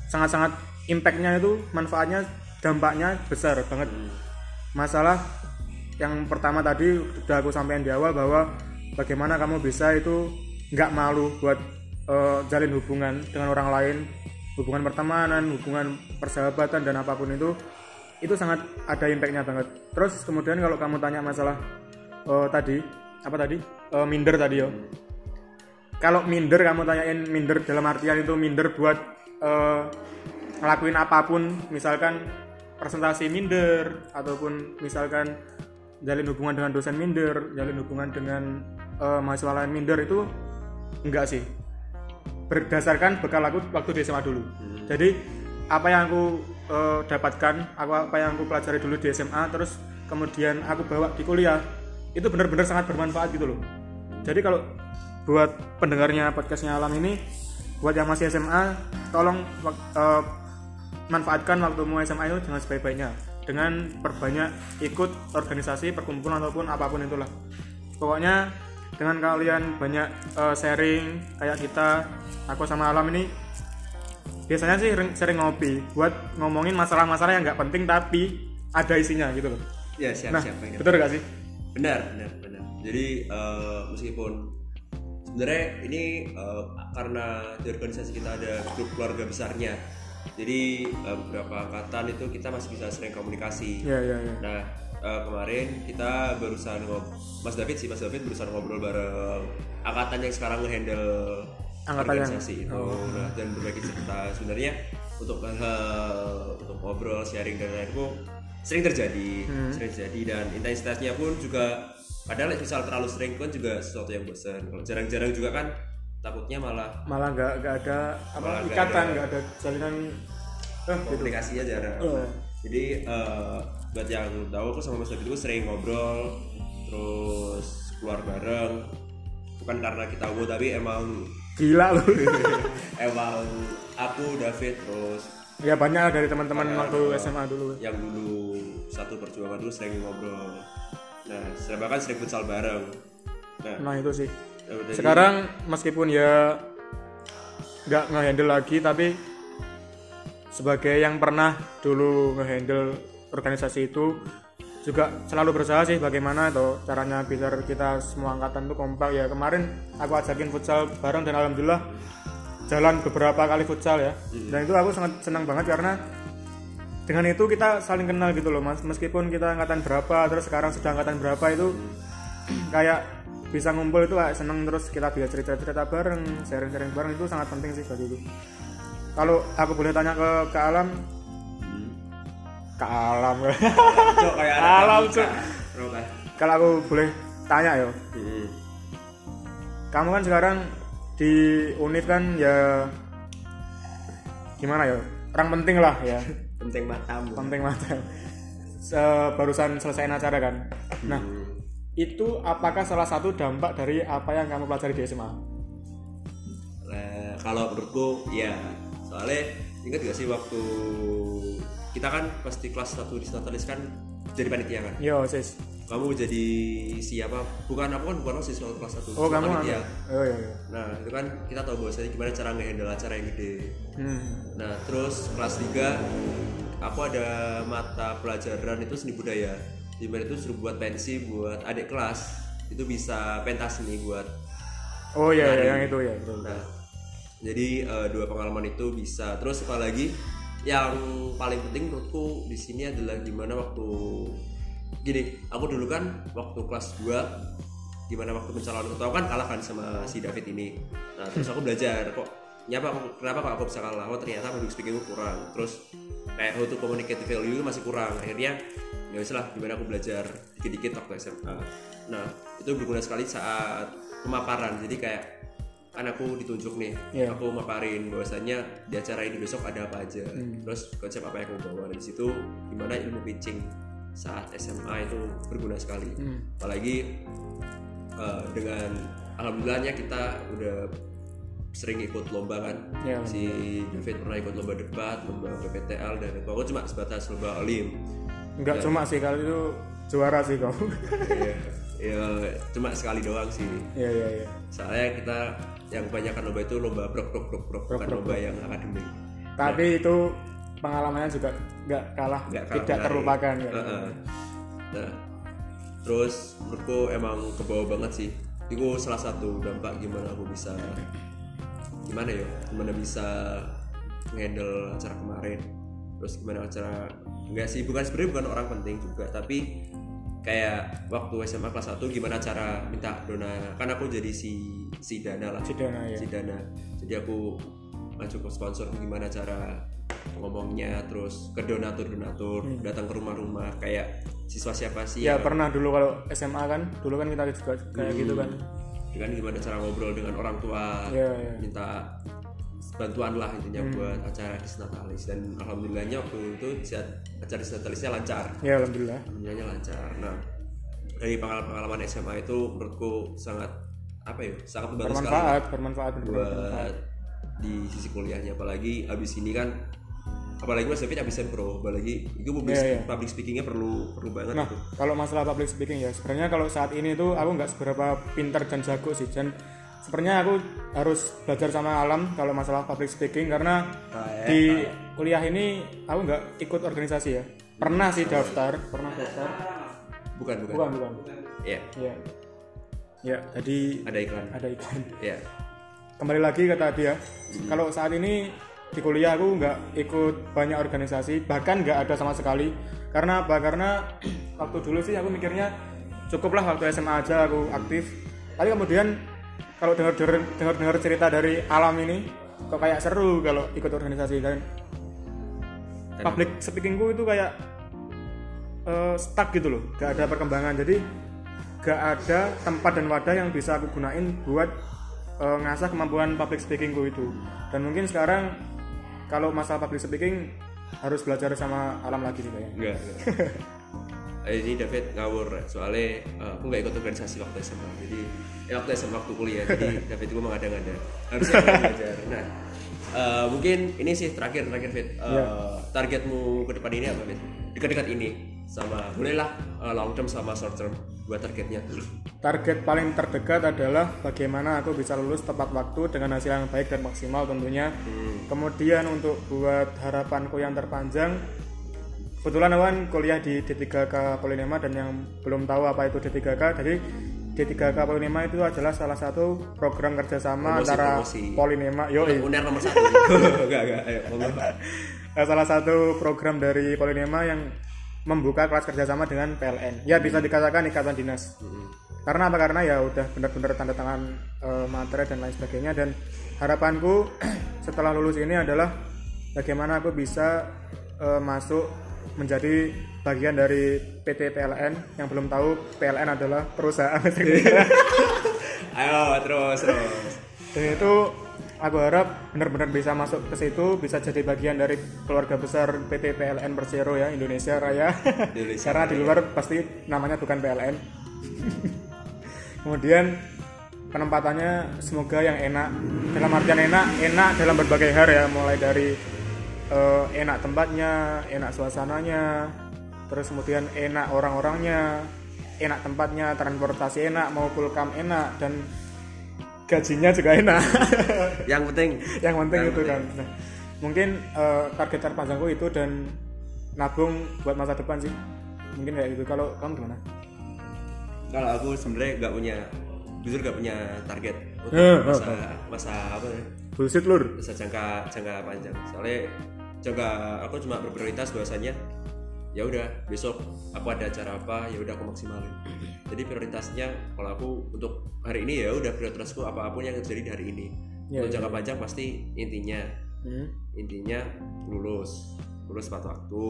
Speaker 2: sangat-sangat impactnya itu manfaatnya dampaknya besar banget. Masalah yang pertama tadi udah aku sampaikan di awal bahwa bagaimana kamu bisa itu nggak malu buat eh, jalin hubungan dengan orang lain hubungan pertemanan hubungan persahabatan dan apa pun itu itu sangat ada impactnya banget. Terus kemudian kalau kamu tanya masalah eh, tadi apa tadi? Eh, minder tadi yo. Kalau minder kamu tanyain minder dalam artian itu minder buat eh, ngelakuin apa pun misalkan presentasi minder ataupun misalkan jalin hubungan dengan dosen minder jalin hubungan dengan eh, mahasiswa lain minder itu enggak sih. Berdasarkan bekal aku waktu di SMA dulu. Jadi apa yang aku eh, dapatkan aku apa yang aku pelajari dulu di SMA terus kemudian aku bawa di kuliah itu benar-benar sangat bermanfaat gitu loh. Jadi kalau buat pendengarnya podcastnya alam ini buat yang masih SMA tolong eh, manfaatkan waktumu SMA itu dengan sebaik-baiknya. Dengan perbanyak ikut organisasi perkumpulan ataupun apa pun itulah. Pokoknya dengan kalian banyak eh, sharing kayak kita aku sama alam ini biasanya sih sering, sering ngopi buat ngomongin masalah-masalah yang nggak penting tapi ada isinya gitu loh.
Speaker 1: Ya siap
Speaker 2: nah
Speaker 1: siap pengen.
Speaker 2: betul gak sih?
Speaker 1: Benar benar benar. Jadi eh, meskipun sebenarnya ini eh, karena di organisasi kita ada grup keluarga besarnya jadi eh, beberapa angkatan itu kita masih bisa sering komunikasi.
Speaker 2: Ya ya ya
Speaker 1: nah eh, kemarin kita barusan ngob Mas David sih Mas David berusaha ngobrol bareng angkatan yang sekarang ngehandle
Speaker 2: Angkatan yang-
Speaker 1: organisasi itu.
Speaker 2: Oh.
Speaker 1: nah, dan berbagi cerita. Sebenarnya untuk hal untuk ngobrol sharing dan lain-lain sering terjadi
Speaker 2: Hmm.
Speaker 1: sering terjadi. Dan intensitasnya pun juga padahal misal terlalu sering pun juga sesuatu yang bosan kalau jarang-jarang juga kan takutnya malah
Speaker 2: malah nggak nggak ada apa
Speaker 1: nggak
Speaker 2: ikatan
Speaker 1: ada-
Speaker 2: nggak ada jalinan eh, gitu.
Speaker 1: komunikasinya jarang
Speaker 2: Oh.
Speaker 1: jadi eh, buat yang tahu aku sama Mas David itu sering ngobrol terus keluar bareng. Bukan karena kita mau tapi emang
Speaker 2: gila loh
Speaker 1: emang aku David terus
Speaker 2: ya banyak dari teman-teman waktu. SMA dulu.
Speaker 1: yang dulu satu perjuangan dulu sering ngobrol. Nah sering bahkan sering futsal bareng. Nah
Speaker 2: nah itu sih
Speaker 1: jadi-
Speaker 2: sekarang meskipun ya nggak ngehandle lagi tapi sebagai yang pernah dulu ngehandle organisasi itu juga selalu berusaha sih bagaimana atau caranya biar kita semua angkatan tuh kompak. Ya kemarin aku ajakin futsal bareng dan alhamdulillah jalan beberapa kali futsal ya. Dan itu aku sangat senang banget karena dengan itu kita saling kenal gitu loh mas. Meskipun kita angkatan berapa terus sekarang sudah angkatan berapa itu kayak bisa ngumpul itu kayak seneng terus kita bisa cerita-cerita bareng sharing-sharing bareng itu sangat penting sih bagi itu kalau aku boleh tanya ke ke alam ke alam
Speaker 1: Cok, kayak
Speaker 2: Alam. Cok.
Speaker 1: Pramuka.
Speaker 2: kalau aku boleh tanya ya
Speaker 1: Hmm.
Speaker 2: kamu kan sekarang di univ kan ya gimana ya orang penting lah ya
Speaker 1: penting matamu
Speaker 2: penting banget Se- barusan selesai acara kan nah
Speaker 1: Hmm.
Speaker 2: Itu apakah salah satu dampak dari apa yang kamu pelajari di SMA
Speaker 1: kalau menurutku ya soalnya ingat gak sih waktu kita kan pasti kelas 1 di Natalis kan jadi panitia kan?
Speaker 2: Yo sis.
Speaker 1: Kamu jadi siapa? Bukan aku kan bukan osis waktu kelas 1
Speaker 2: oh kamu
Speaker 1: panitia.
Speaker 2: oh iya iya.
Speaker 1: Nah itu kan kita tahu bahwasanya gimana cara ngehandle acara yang gede.
Speaker 2: Hmm.
Speaker 1: nah terus kelas 3 aku ada mata pelajaran itu seni budaya di mana itu suruh buat pensi buat adik kelas itu bisa pentas nih buat
Speaker 2: oh iya, iya yang itu ya betul
Speaker 1: Nah, jadi eh, dua pengalaman itu bisa. Terus apalagi yang paling penting menurutku di sini adalah gimana waktu gini, aku dulu kan waktu kelas 2 gimana waktu pencalonan ketua kan kalah kan sama si David ini. Nah, terus aku belajar kok nyapa aku kenapa kok aku bisa kalah? Oh, ternyata public speaking kurang. Terus kayak how to communicate value masih kurang. Akhirnya ya wis lah gimana aku belajar dikit-dikit waktu SMA. Nah, itu berguna sekali saat pemaparan. Jadi kayak kan aku ditunjuk nih
Speaker 2: Iya.
Speaker 1: aku maparin bahwasanya di acara ini besok ada apa aja. Terus konsep apa yang aku bawa. Dari situ gimana ilmu pitching saat SMA itu berguna sekali. Apalagi eh, dengan alhamdulillahnya kita udah sering ikut lomba kan.
Speaker 2: Iya,
Speaker 1: si David pernah ikut lomba debat lomba PPTL dan aku cuma sebatas lomba olim
Speaker 2: Enggak cuma sih kalau itu juara sih kau
Speaker 1: ya, ya cuma sekali doang sih.
Speaker 2: Iya iya iya.
Speaker 1: Soalnya kita yang kebanyakan lomba itu lomba brok brok brok brok. Bukan lomba yang akademik.
Speaker 2: Tapi itu pengalamannya juga nggak kalah
Speaker 1: kalah
Speaker 2: tidak
Speaker 1: menarik.
Speaker 2: terlupakan ya.
Speaker 1: Heeh. nah terus menurutku emang kebawa banget sih. Itu salah satu dampak gimana aku bisa gimana ya gimana bisa handle acara kemarin terus gimana acara? Enggak sih bukan sebenarnya bukan orang penting juga tapi kayak waktu SMA kelas 1 gimana cara minta dana kan aku jadi si si dana lah.
Speaker 2: Si Dana, ya.
Speaker 1: si dana. Jadi aku maju ke sponsor gimana cara ngomongnya terus ke donatur donatur datang ke rumah-rumah kayak siswa siapa sih?
Speaker 2: Hmm. ya
Speaker 1: yang-
Speaker 2: pernah dulu kalau SMA kan dulu kan kita juga kayak gitu kan.
Speaker 1: Dengan gimana cara ngobrol dengan orang tua
Speaker 2: Iya, iya.
Speaker 1: minta bantuan lah intinya
Speaker 2: Hmm.
Speaker 1: buat acara disnatalis dan alhamdulillahnya waktu itu acara disnatalisnya lancar.
Speaker 2: Ya alhamdulillah.
Speaker 1: Alhamdulillahnya lancar. Nah dari pengalaman-pengalaman SMA itu menurutku sangat apa ya sangat membantu sekali
Speaker 2: bermanfaat bermanfaat bener-bener bermanfaat.
Speaker 1: buat di sisi kuliahnya. Apalagi abis ini kan apalagi mas David abis pro apalagi itu public,
Speaker 2: Iya, iya.
Speaker 1: public speakingnya perlu perlu banget
Speaker 2: Nah,
Speaker 1: itu.
Speaker 2: kalau masalah public speaking ya, sebenarnya kalau saat ini tuh aku nggak seberapa pinter dan jago sih, dan sebenarnya aku harus belajar sama alam kalau masalah public speaking karena
Speaker 1: Kayak-
Speaker 2: di kuliah ini aku nggak ikut organisasi ya. Pernah sih daftar, pernah daftar.
Speaker 1: bukan bukan,
Speaker 2: Bukan, bukan.
Speaker 1: ya
Speaker 2: Ya. Ya, jadi
Speaker 1: ada iklan
Speaker 2: ada iklan.
Speaker 1: ya
Speaker 2: Kembali lagi ke tadi ya. Kalau saat ini di kuliah aku nggak ikut banyak organisasi, bahkan nggak ada sama sekali. Karena apa? Karena waktu dulu sih aku mikirnya cukuplah waktu SMA aja aku aktif. Tapi kemudian kalau dengar dengar dengar cerita dari alam ini, kok kayak seru kalau ikut organisasi dan
Speaker 1: Dan
Speaker 2: public speakingku itu kayak eh, stuck gitu loh, gak ada perkembangan. Jadi gak ada tempat dan wadah yang bisa aku gunain buat eh, ngasah kemampuan public speakingku itu. Dan mungkin sekarang kalau masalah public speaking harus belajar sama alam lagi nih kayaknya.
Speaker 1: enggak, Eh, ini David ngawur soalnya eh, aku nggak ikut organisasi waktu SMA jadi eh, waktu SMA waktu kuliah. Jadi David gue mengada-ngada. Harusnya aku belajar. Nah eh, mungkin ini sih terakhir terakhir Fit. Eh,
Speaker 2: Iya.
Speaker 1: targetmu ke depan ini apa Fit? Dekat-dekat ini. Sama bolehlah eh, long term sama short term. Buat targetnya.
Speaker 2: Target paling terdekat adalah bagaimana aku bisa lulus tepat waktu dengan hasil yang baik dan maksimal tentunya. Kemudian untuk buat harapanku yang terpanjang, kebetulan awan kuliah di D3K Polinema dan yang belum tahu apa itu D3K, jadi D3K Polinema itu adalah salah satu program kerjasama
Speaker 1: Promosi,
Speaker 2: antara
Speaker 1: promosi.
Speaker 2: Polinema, yo
Speaker 1: uner nomor satu enggak enggak ayo
Speaker 2: Eh, salah satu program dari Polinema yang membuka kelas kerjasama dengan PLN. Ya bisa dikatakan ikatan dinas. Karena apa? Karena ya udah benar-benar tanda tangan eh, materi dan lain sebagainya. Dan harapanku setelah lulus ini adalah bagaimana aku bisa eh, masuk menjadi bagian dari PT PLN yang belum tahu PLN adalah perusahaan listrik negara.
Speaker 1: ayo terus terus
Speaker 2: Dan itu aku harap benar-benar bisa masuk ke situ, bisa jadi bagian dari keluarga besar PT PLN Persero ya Indonesia Raya.
Speaker 1: Indonesia
Speaker 2: Karena di luar pasti namanya bukan PLN. Kemudian penempatannya semoga yang enak dalam artian enak enak dalam berbagai hal ya mulai dari eh, enak tempatnya enak suasananya terus kemudian enak orang-orangnya enak tempatnya transportasi enak mau kulkam enak dan gajinya juga enak.
Speaker 1: Yang penting.
Speaker 2: Yang penting
Speaker 1: Yang
Speaker 2: itu
Speaker 1: penting.
Speaker 2: kan Nah, mungkin eh, target terpanjangku itu dan nabung buat masa depan sih. Mungkin kayak gitu. Kalau kamu gimana?
Speaker 1: Kalau aku sebenarnya nggak punya jujur nggak punya target untuk
Speaker 2: Eh,
Speaker 1: masa masa apa ya?
Speaker 2: Bullshit lur.
Speaker 1: Masa jangka jangka panjang. Soalnya jangka aku cuma berprioritas bahwasanya ya udah besok aku ada acara apa ya udah aku maksimalin. Jadi prioritasnya kalau aku untuk hari ini ya udah prioritasku apa pun yang terjadi di hari ini.
Speaker 2: Ya,
Speaker 1: untuk
Speaker 2: ya,
Speaker 1: jangka panjang pasti intinya
Speaker 2: Hmm.
Speaker 1: intinya lulus. Lulus tepat waktu.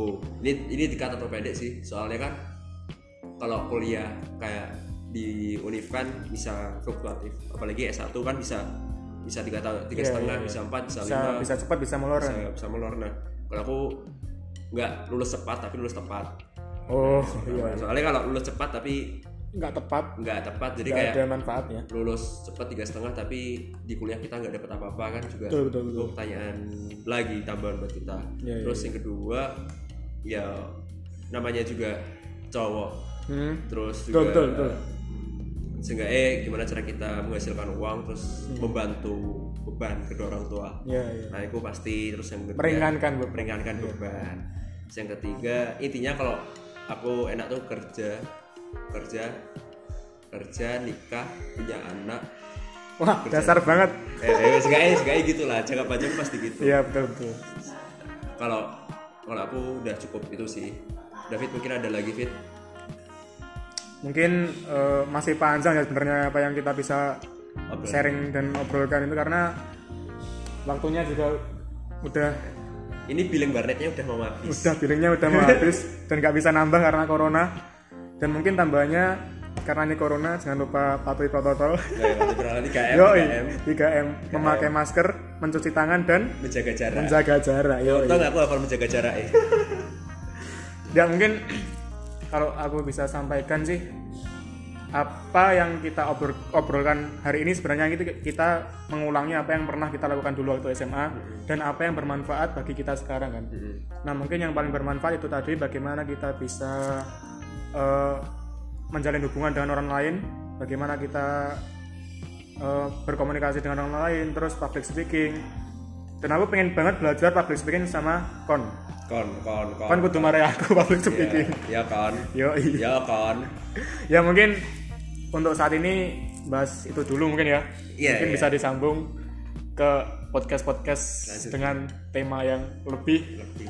Speaker 1: Ini ini dikata pendek sih soalnya kan kalau kuliah kayak di univ kan bisa fluktuatif. Apalagi S1 kan bisa bisa tiga tahun tiga
Speaker 2: Iya,
Speaker 1: setengah
Speaker 2: iya.
Speaker 1: bisa empat bisa,
Speaker 2: bisa
Speaker 1: lima.
Speaker 2: bisa cepat bisa molor.
Speaker 1: Bisa, bisa melor nah kalau aku nggak lulus cepat tapi lulus tepat.
Speaker 2: Oh iya.
Speaker 1: soalnya kalau lulus cepat tapi
Speaker 2: nggak tepat.
Speaker 1: nggak tepat jadi
Speaker 2: nggak
Speaker 1: kayak
Speaker 2: ada manfaatnya.
Speaker 1: lulus cepat tiga setengah tapi di kuliah kita nggak dapat apa-apa kan juga
Speaker 2: Betul, betul, betul.
Speaker 1: pertanyaan lagi tambahan buat kita.
Speaker 2: Iya, iya,
Speaker 1: terus yang kedua ya namanya juga cowok.
Speaker 2: Hmm.
Speaker 1: terus
Speaker 2: betul
Speaker 1: juga
Speaker 2: betul betul
Speaker 1: sehingga eh gimana cara kita menghasilkan uang terus
Speaker 2: Hmm.
Speaker 1: membantu beban kedua orang tua.
Speaker 2: Ya ya.
Speaker 1: Nah itu pasti terus yang kedua
Speaker 2: meringankan beban.
Speaker 1: meringankan beban. Terus yang ketiga intinya kalau aku enak tuh kerja. Kerja. Kerja nikah punya anak.
Speaker 2: Wah dasar banget.
Speaker 1: Eh, eh segaya segaya gitulah. Jangka panjang pasti gitu.
Speaker 2: Iya betul betul.
Speaker 1: Kalau kalau aku udah cukup itu sih. David mungkin ada lagi Fit
Speaker 2: mungkin eh, masih panjang ya sebenarnya apa yang kita bisa
Speaker 1: Obrol.
Speaker 2: sharing dan obrolkan itu karena waktunya juga udah
Speaker 1: ini billing barnetnya udah mau habis.
Speaker 2: Udah billingnya udah mau habis dan nggak bisa nambah karena corona. Dan mungkin tambahnya karena ini corona jangan lupa patuhi protokol.
Speaker 1: Nggak ya, nanti berarti 3M,
Speaker 2: Yoi,
Speaker 1: 3M
Speaker 2: 3M memakai masker mencuci tangan dan
Speaker 1: menjaga jarak.
Speaker 2: menjaga jarak.
Speaker 1: Untung aku hafal menjaga jarak
Speaker 2: ya mungkin kalau aku bisa sampaikan sih apa yang kita obrol- obrolkan hari ini sebenarnya itu kita mengulangi apa yang pernah kita lakukan dulu waktu SMA dan apa yang bermanfaat bagi kita sekarang kan. Nah mungkin yang paling bermanfaat itu tadi bagaimana kita bisa eh, menjalin hubungan dengan orang lain, bagaimana kita eh, berkomunikasi dengan orang lain, terus public speaking. Dan aku pengen banget belajar public speaking sama kon.
Speaker 1: Kon kon kon.
Speaker 2: Kon kudu mare aku public speaking.
Speaker 1: ya, ya kon
Speaker 2: Yo
Speaker 1: ya kon
Speaker 2: ya mungkin untuk saat ini bahas itu dulu mungkin ya.
Speaker 1: Iya,
Speaker 2: mungkin
Speaker 1: iya.
Speaker 2: bisa disambung ke podcast podcast
Speaker 1: Lanjut.
Speaker 2: dengan tema yang lebih.
Speaker 1: Lebih.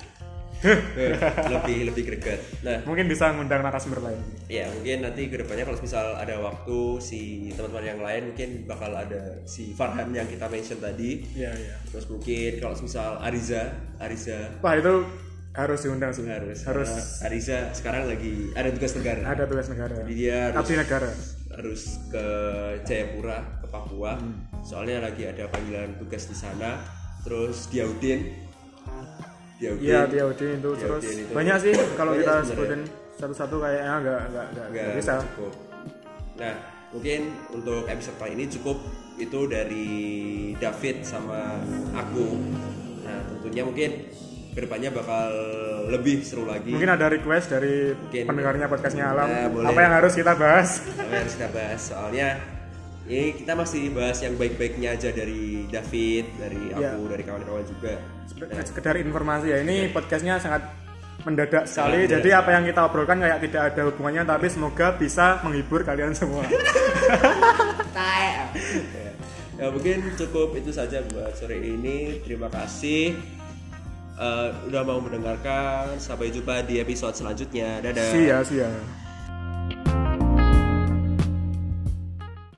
Speaker 1: Lebih lebih greget. Nah.
Speaker 2: Mungkin bisa ngundang narasumber lain.
Speaker 1: Ya mungkin nanti ke depannya kalau misal ada waktu si teman-teman yang lain mungkin bakal ada si Farhan yang kita mention tadi.
Speaker 2: Iya iya.
Speaker 1: Terus mungkin kalau misal Ariza Ariza.
Speaker 2: Wah itu harus diundang sih.
Speaker 1: Harus.
Speaker 2: Harus.
Speaker 1: Karena Ariza sekarang lagi ada tugas negara.
Speaker 2: Ada tugas negara.
Speaker 1: Jadi dia harus
Speaker 2: abdi negara.
Speaker 1: harus ke Jayapura ke Papua.
Speaker 2: Hmm.
Speaker 1: soalnya lagi ada panggilan tugas di sana. Terus Diaudin Diaudin
Speaker 2: iya dia Udin itu terus
Speaker 1: Udin itu.
Speaker 2: banyak sih kalau
Speaker 1: Banyak
Speaker 2: kita sebutin satu-satu kayaknya nggak nggak nggak bisa.
Speaker 1: cukup. Nah mungkin untuk episode kali ini cukup itu dari David sama aku. Nah tentunya mungkin ke depannya bakal lebih seru lagi.
Speaker 2: Mungkin ada request dari
Speaker 1: Mungkin.
Speaker 2: pendengarnya podcastnya alam.
Speaker 1: Nah, boleh.
Speaker 2: apa yang harus kita bahas?
Speaker 1: Apa yang harus kita bahas? Soalnya ini kita masih bahas yang baik-baiknya aja dari David dari aku
Speaker 2: Iya.
Speaker 1: dari kawan-kawan juga. Nah,
Speaker 2: sekedar informasi ya ini podcastnya sangat mendadak sekali.
Speaker 1: mendadak.
Speaker 2: Jadi apa yang kita obrolkan kayak tidak ada hubungannya tapi semoga bisa menghibur kalian semua.
Speaker 1: Ya. ya mungkin cukup itu saja buat sore ini. Terima kasih Eh, udah mau mendengarkan sampai jumpa di episode selanjutnya. Dadah.
Speaker 2: Sia sia